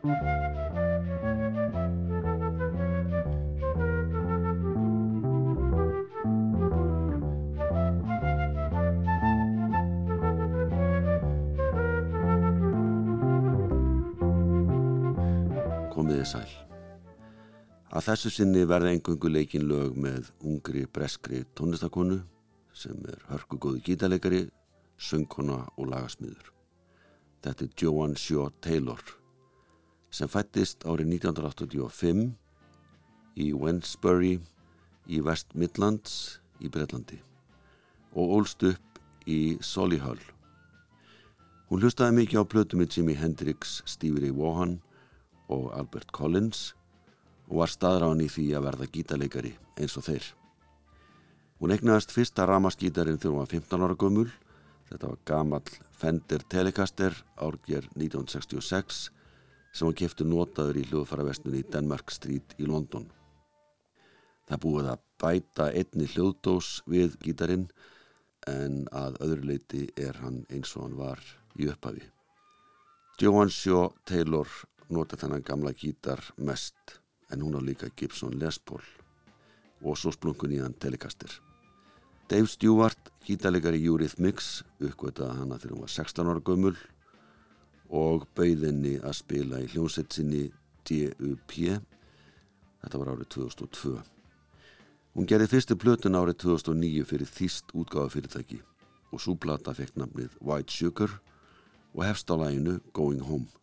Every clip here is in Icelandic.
Komiði sæl. Að þessu sinni verða engungu leikin lög með ungri breskri tónlistakonu sem er hörkugóði gítarleikari, söngkona og lagasmýður. Þetta er Joan Shaw Taylor sem fættist árið 1985 í Wensbury í West Midlands í Breitlandi og ólst upp í Solihull. Hún hlustaði mikið á plötu með Jimi Hendrix, Stevie Ray Vaughan og Albert Collins og var staðráðan í því að verða gítarleikari eins og þeir. Hún egnaðist fyrsta ramaskítarinn þegar hún var 15 ára gömul. Þetta var gamall Fender Telecaster árger 1966 sem hún kefti notaður í hljóðfæravestnunni í Denmark Street í London. Það búið að bæta einni hljóðdós við gítarinn en að öðru leiti er hann eins og hann var í upphafi. Johan Shaw Taylor nota þennan gamla gítar mest en hún á líka Gibson Les Paul og svo splunkun í hann Telecaster. Dave Stewart, gítarleikari Eurythmics, uppgötaði hana þegar hún var 16 ára gömul og bauðinni að spila í hljómsett sinni DUP. Þetta var árið 2002. Hún gerði fyrstu plötun árið 2009 fyrir þýst útgáða fyrirtæki og svo plata fekk nafnið White Sugar og hefst á læginu Going Home.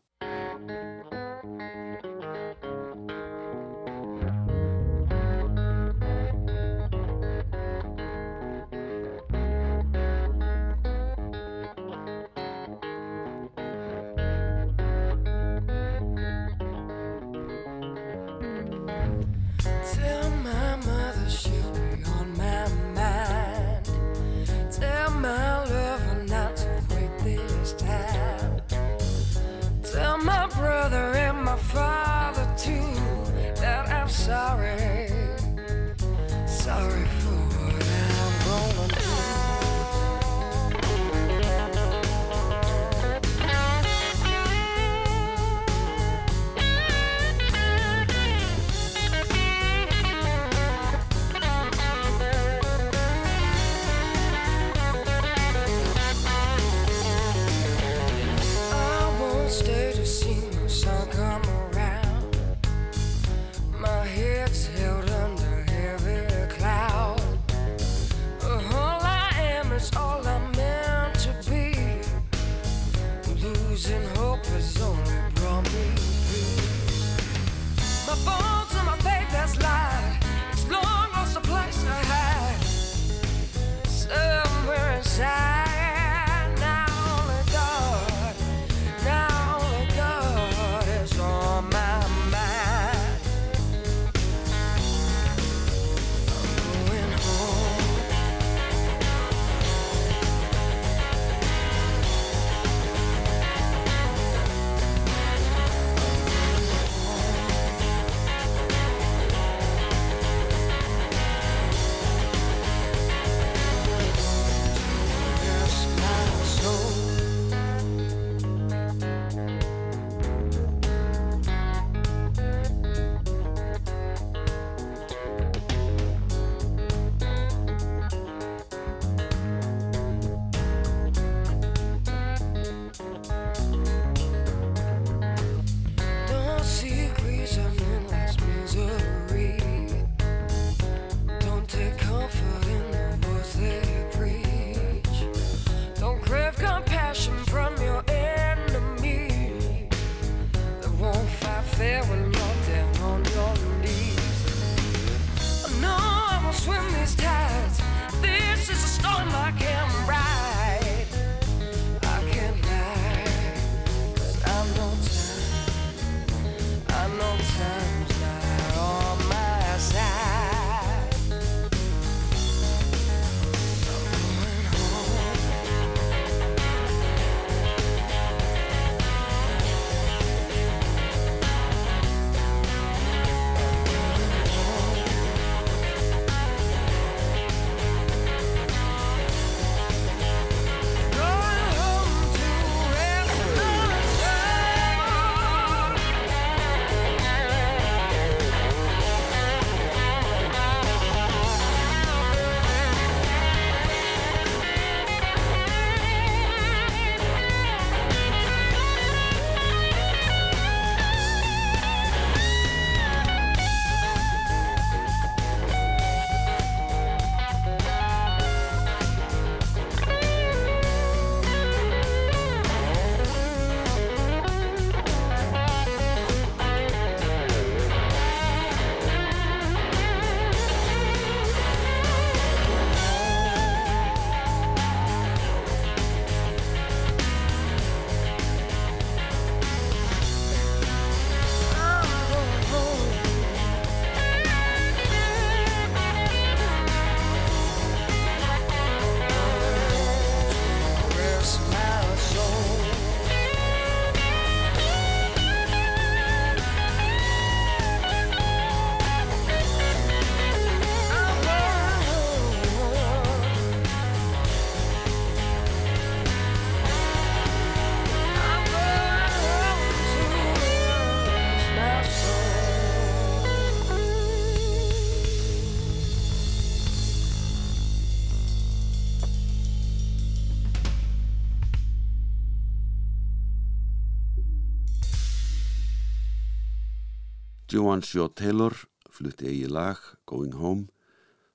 Joan Shaw Taylor flutti eigi lag Going Home,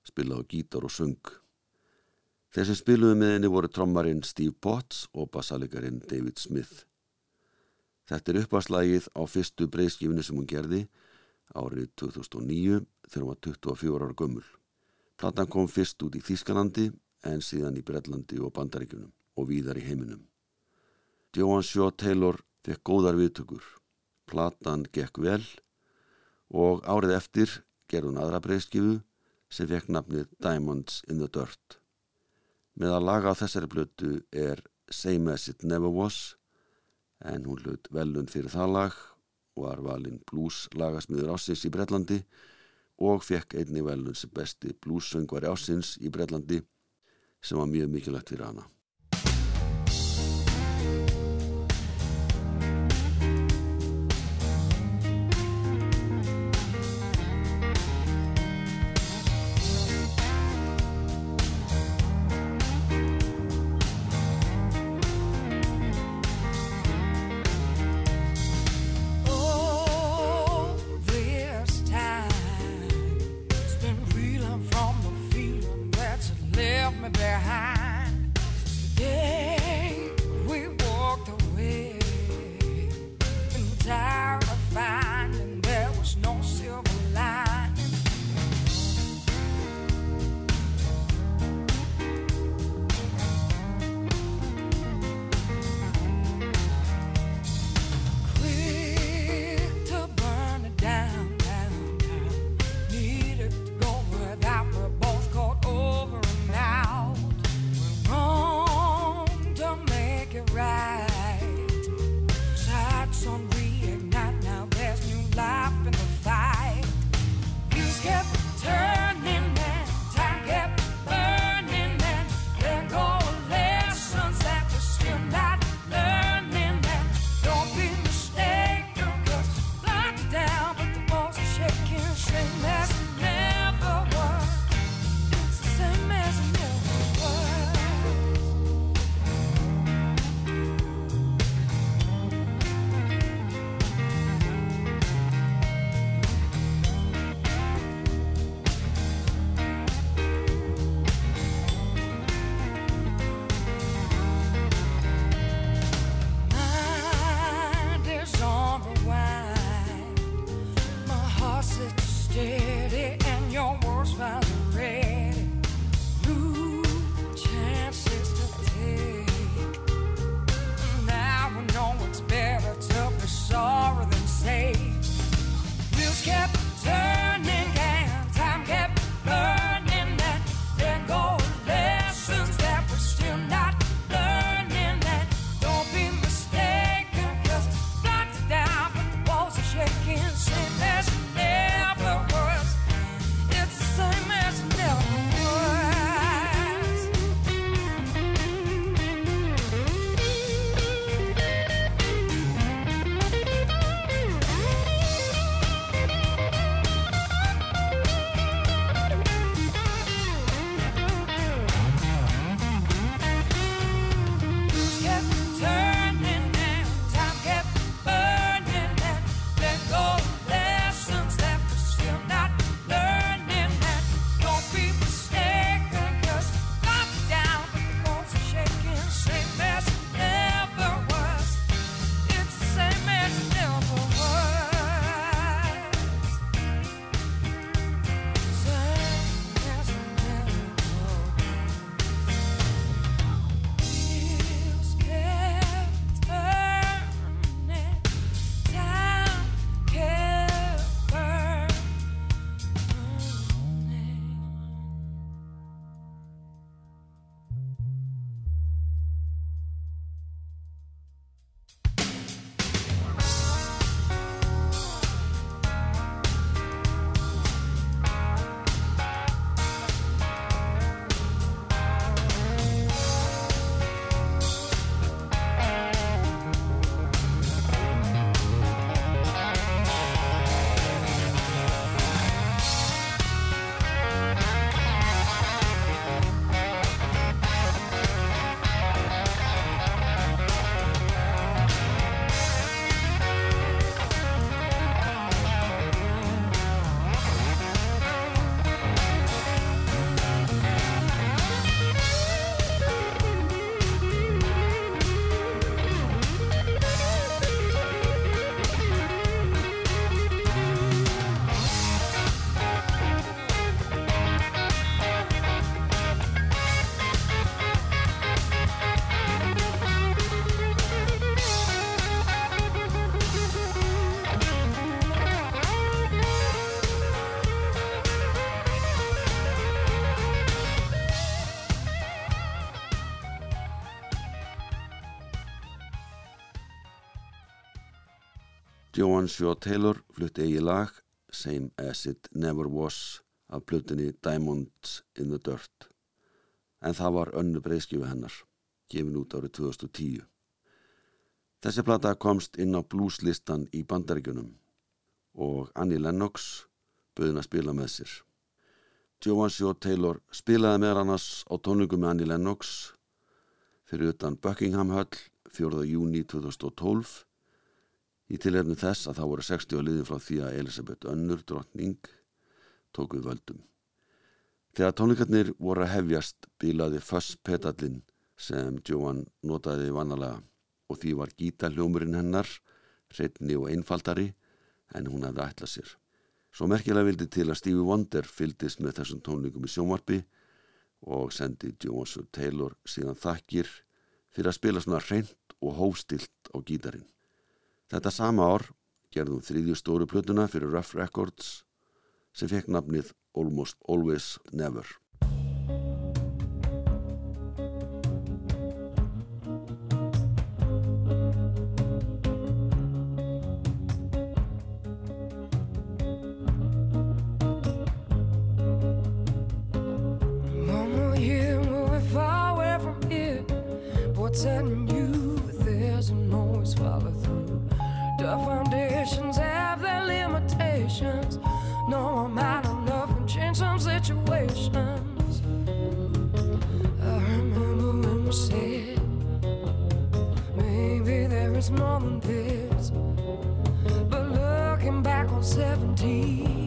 spilaði gítar og sung. Þeir sem spiluði með henni voru trommarinn Steve Potts og bassalikarinn David Smith. Þetta er uppvarslagið á fyrstu breyðskifinu sem hún gerði árið 2009 þegar hún var 24 ára gömul. Platan kom fyrst út í Þískanandi en síðan í Brellandi og Bandaríkunum og víðar í heiminum. Joan Shaw Taylor fekk góðar viðtökur. Platan gekk vel og árið eftir gerði hún aðra breyðskifu sem fekk nafnið Diamonds in the Dirt. Með að laga á þessari blötu er Same as it never was en hún hlut velun fyrir það lag var valinn blues lagasmiður ásins í Brellandi og fekk einni velun sem besti bluessöngvari ásins í Brellandi sem var mjög mikilvægt fyrir hana. Joan Shaw Taylor flutti eigi lag Same As It Never Was af blutinni Diamonds in the Dirt en það var önnu breyðskjöfu hennar gefin út árið 2010 Þessi plata komst inn á blueslistan í bandaríkunum og Annie Lennox böðin að spila með sér Joan Shaw Taylor spilaði með annars á tónlingum með Annie Lennox fyrir utan Buckingham Hall 4. júni 2012 í tilhefni þess að það voru 60 liðin frá því að Elisabeth Önnur drottning tók við völdum. Þegar tónleikarnir voru að hefjast bílaði Fuss-petallin sem Joan notaði vannalega og því var gítaljómurinn hennar, hreitni og einfaldari en hún hefði ætlað sér. Svo merkilega vildi til að Stevie Wonder fyldist með þessum tónleikum í sjómarbi og sendi Joan Taylor síðan þakkir fyrir að spila svona hreint og hófstilt á gítarin. Þetta sama ár gerðum þriðju stóru plötuna fyrir Rough Records sem fekk nafnið Almost Always Never. Is more than this. But looking back on 17,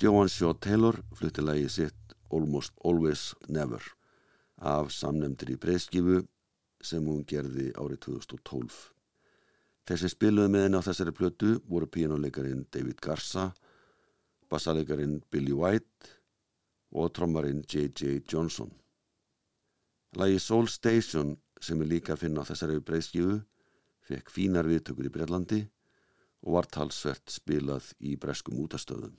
Joan Shaw Taylor flutti lagið sitt Almost Always Never af samnemndri breyðskifu sem hún gerði árið 2012. Þeir sem spiluði með henni á þessari plötu voru píjánuleikarin David Garza, bassaleikarin Billy White og trommarin J.J. Johnson. Lagi Soul Station sem er líka að finna á þessari breyðskifu fekk fínar viðtökur í Breitlandi og var talsvert spilað í breskum útastöðum.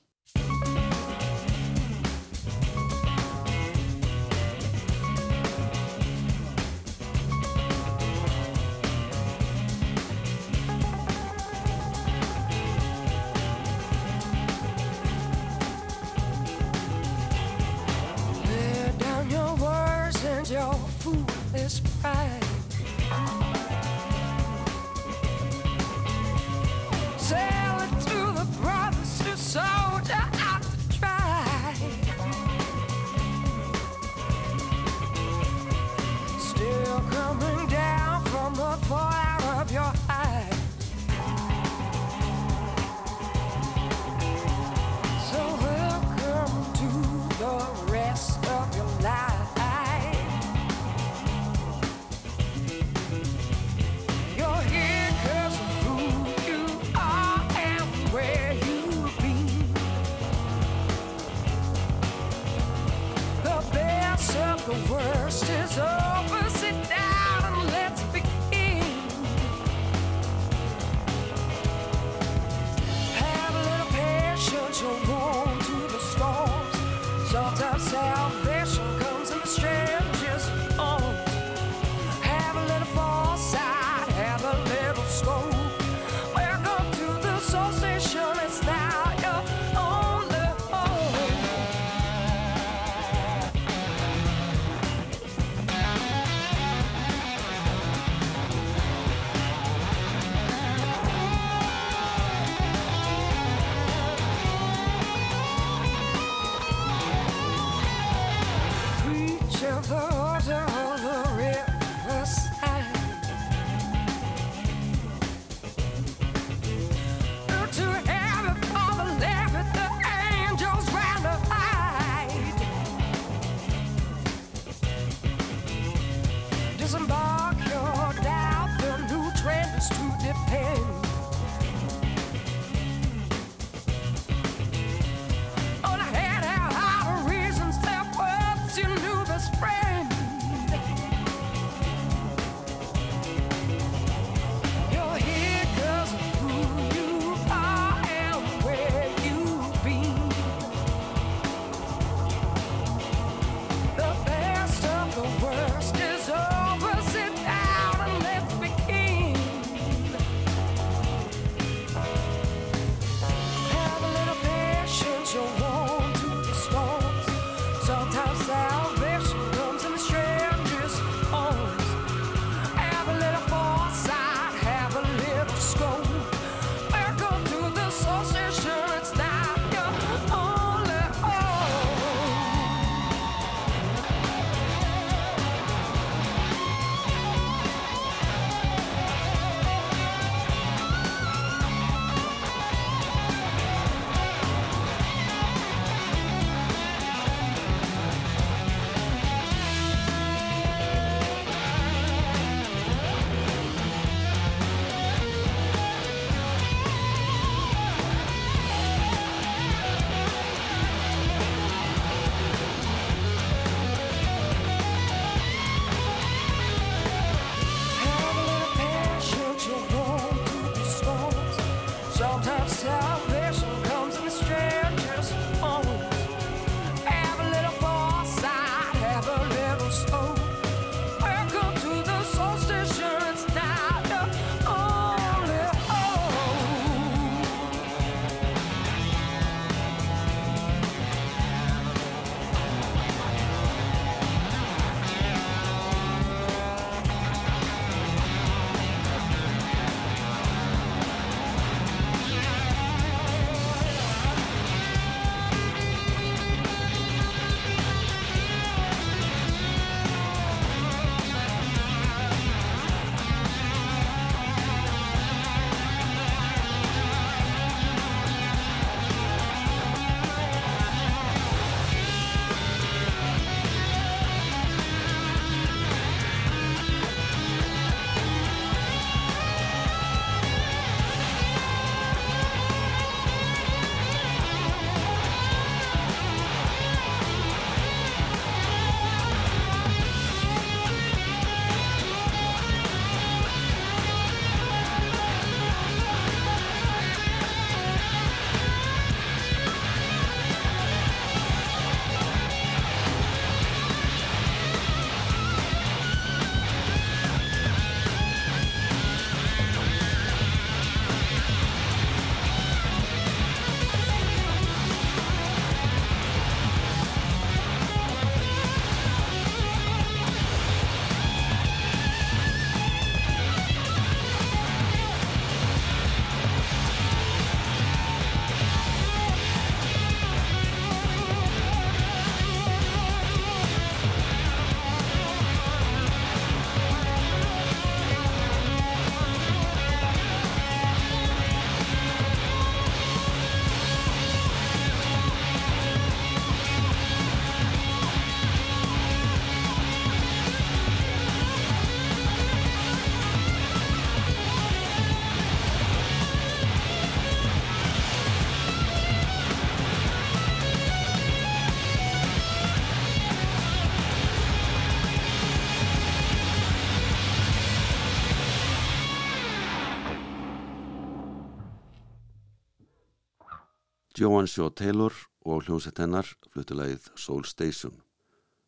Joan Shaw Taylor og hljómsett hennar fluttulegið Soul Station.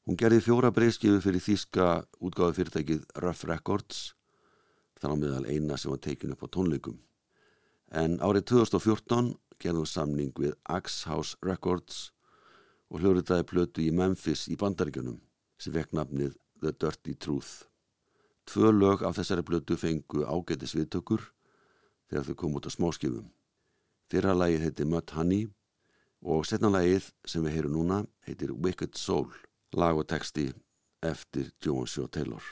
Hún gerði fjóra breyskifu fyrir þýska útgáðu fyrirtækið Rough Records, þannig meðal eina sem var tekin upp á tónleikum. En árið 2014 gerði hún samning við Axe House Records og hljóriðaði plötu í Memphis í bandaríkjunum sem vekk nafnið The Dirty Truth. Tvö lög af þessari plötu fengu ágætis viðtökur þegar þau kom út á smáskifum. Fyrra lagið heitir Mud Honey og setna lagið sem við heyrum núna heitir Wicked Soul, lag og texti eftir Joan Shaw Taylor.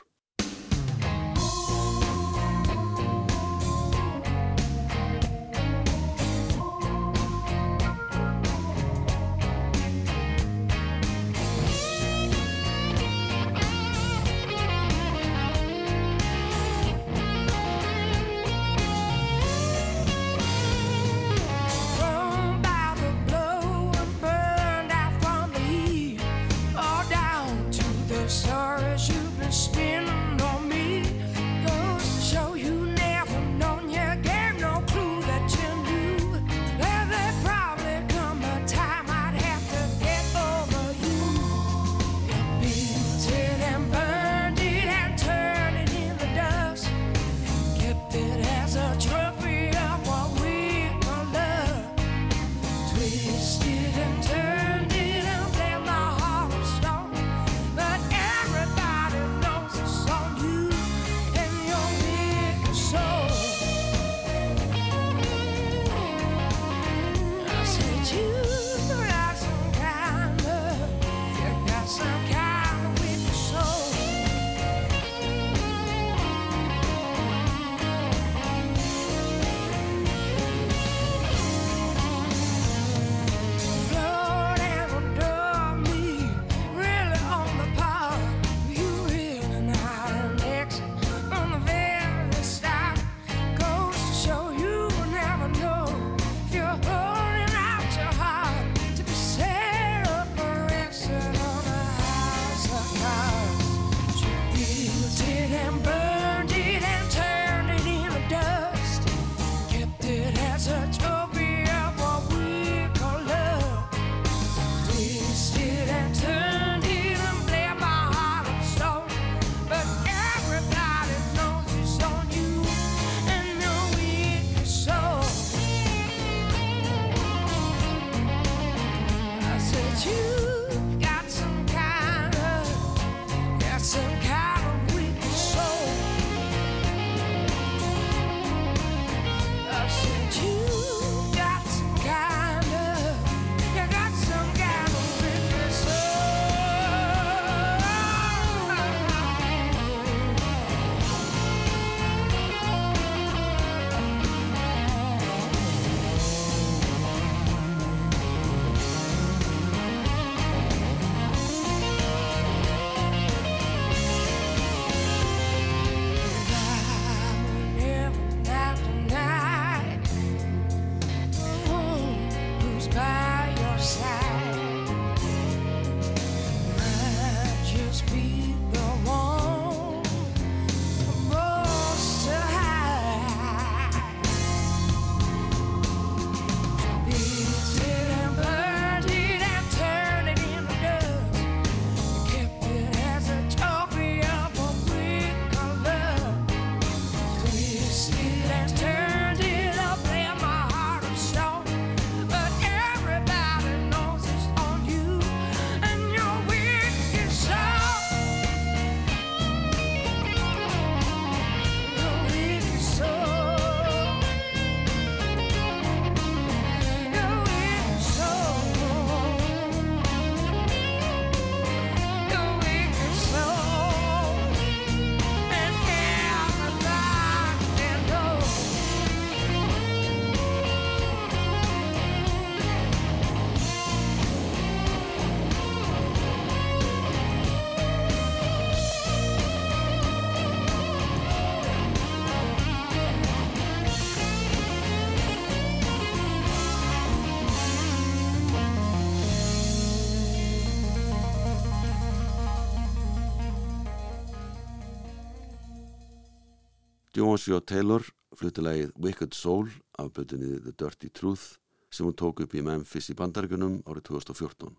Og Taylor fluttilegið Wicked Soul af bötunni The Dirty Truth sem hún tók upp í Memphis í bandargunum árið 2014.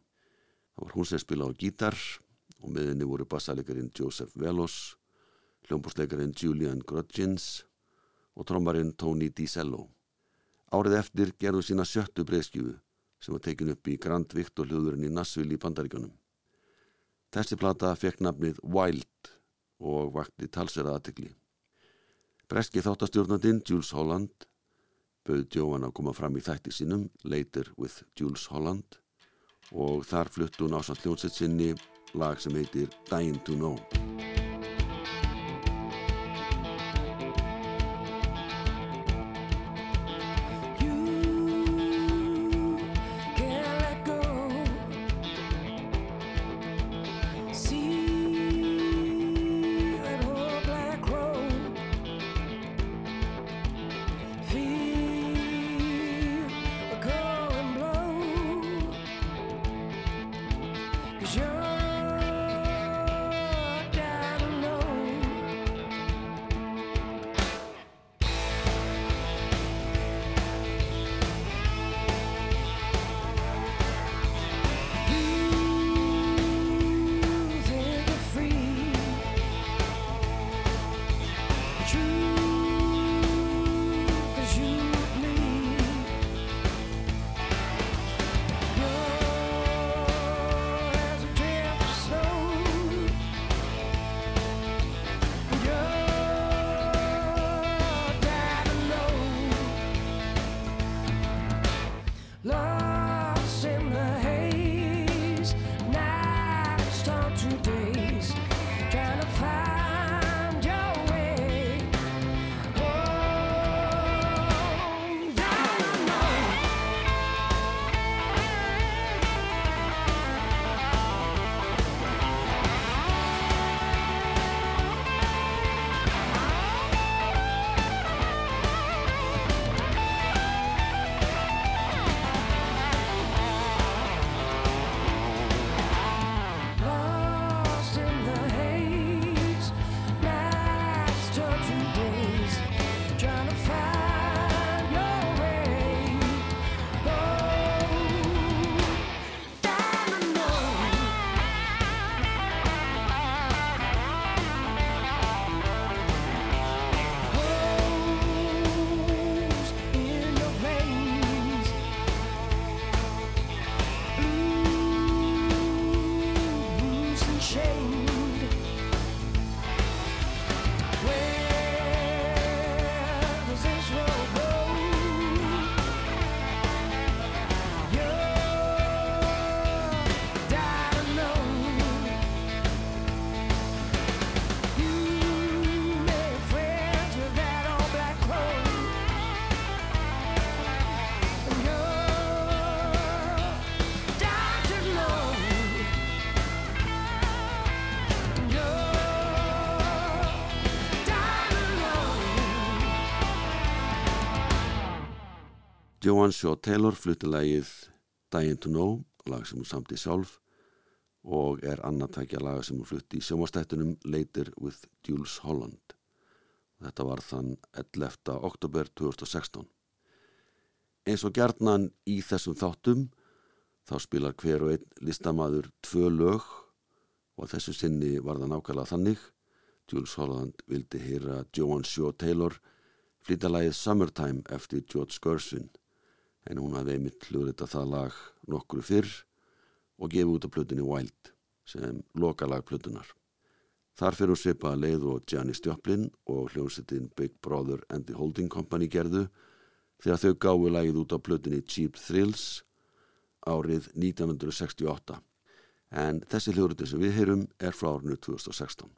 Það var hún sem spila á gítar og með henni voru bassalegarinn Joseph Velos, hljómbúrslegarinn Julian Grudgins og trommarinn Tony DiCello. Árið eftir gerðu sína sjöttu breyðskjöfu sem var tekin upp í Grand Victor hljóðurinn í Nassville í bandaríkjónum. Þessi plata fekk nafnið Wild og vakti talsverða aðtekli. Breski þáttastjórnandinn Jules Holland bauð Joan að koma fram í þætti sínum Later with Jules Holland og þar flutt hún á samt hljónsett sinni lag sem heitir Dying to Know. Joan Shaw Taylor flutti lægið Dying to Know, lag sem hún samti sjálf og er annartækja laga sem hún flutti í sjómastættunum Later with Jules Holland. Þetta var þann 11. oktober 2016. Eins og gerðnan í þessum þáttum þá spilar hver og einn listamaður tvö lög og þessu sinni var það nákvæmlega þannig. Jules Holland vildi hýra Joan Shaw Taylor flytja lagið Summertime eftir George Gershwin en hún hafði einmitt hljóðrita það lag nokkru fyrr og gefið út af plötunni Wild sem lokalag plötunar. Þar fyrir hún svipaða leið og Janis Joplin og hljóðsettinn Big Brother and the Holding Company gerðu þegar þau gáðu lagið út af plötunni Cheap Thrills árið 1968 en þessi hljóðriti sem við heyrum er frá árinu 2016.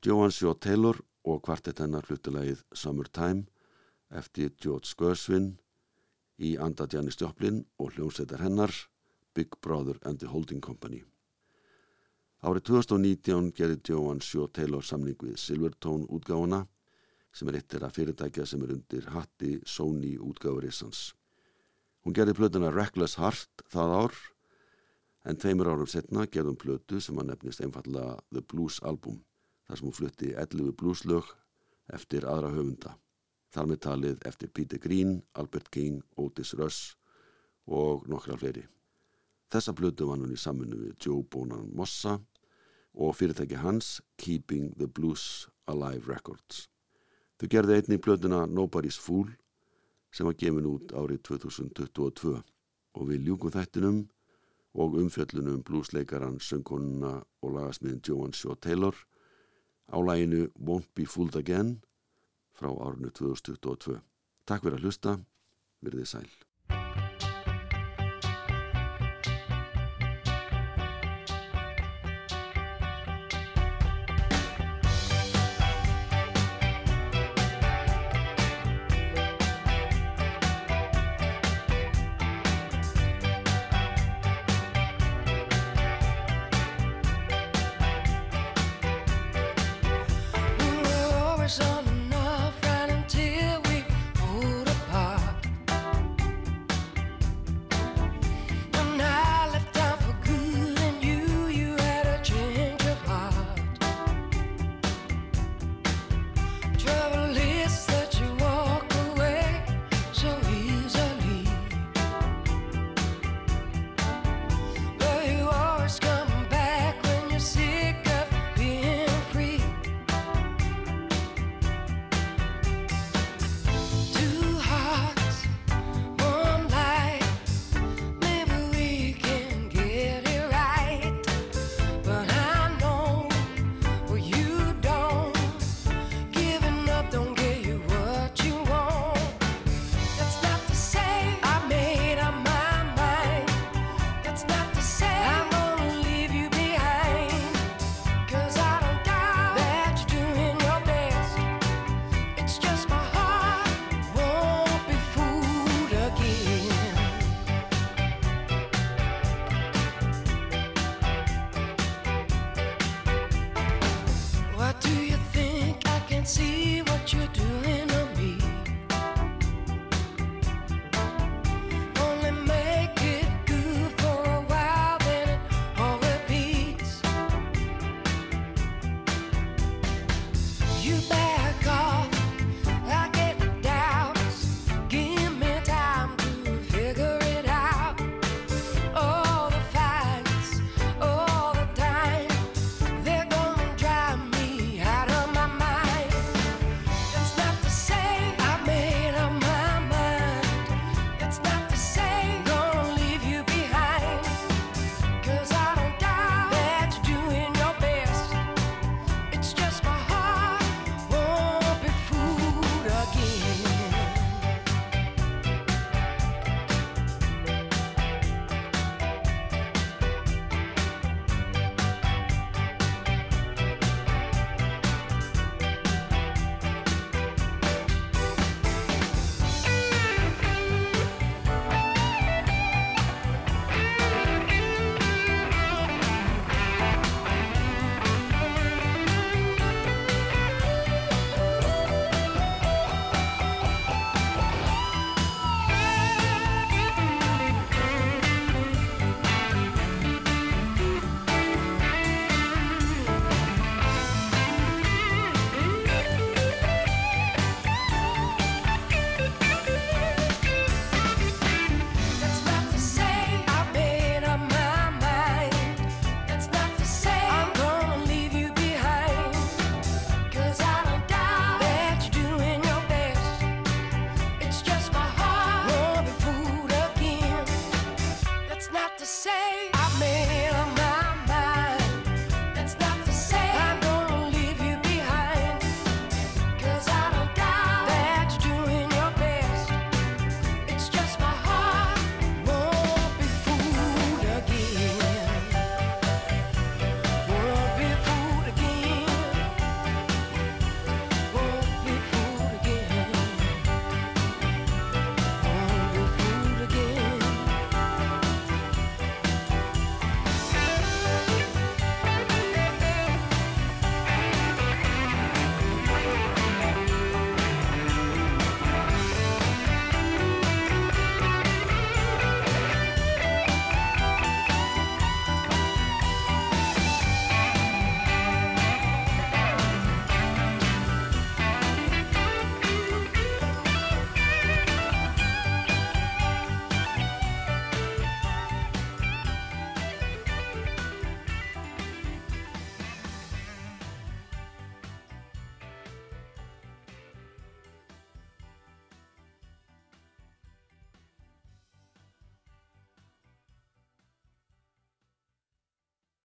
Joan Shaw Taylor og kvartett hennar hlutulegið Summertime eftir George Gershwin í anda Janis Joplin og hljómsveitar hennar Big Brother and the Holding Company. Árið 2019 gerði Joan Shaw Taylor samning við Silvertone útgáfuna sem er eittir að fyrirtækja sem er undir hatti Sony útgáfurissans. Hún gerði plötuna Reckless Heart það ár en tveimur árum setna gerðum plötu sem að nefnist einfallega The Blues Album þar sem hún flutti 11 blueslög eftir aðra höfunda. Þar með talið eftir Peter Green, Albert King, Otis Russ og nokkra fleiri. Þessa plötu var hún í saminu við Joe Bonan Mossa og fyrirtæki hans Keeping the Blues Alive Records. Þau gerði einni plötuna Nobody's Fool sem var gefin út árið 2022 og við ljúkum þættinum og umfjöllunum bluesleikaran, söngkonuna og lagasmiðin Joan Shaw Taylor á læginu Won't Be Fooled Again frá árinu 2022. Takk fyrir að hlusta, verðið sæl.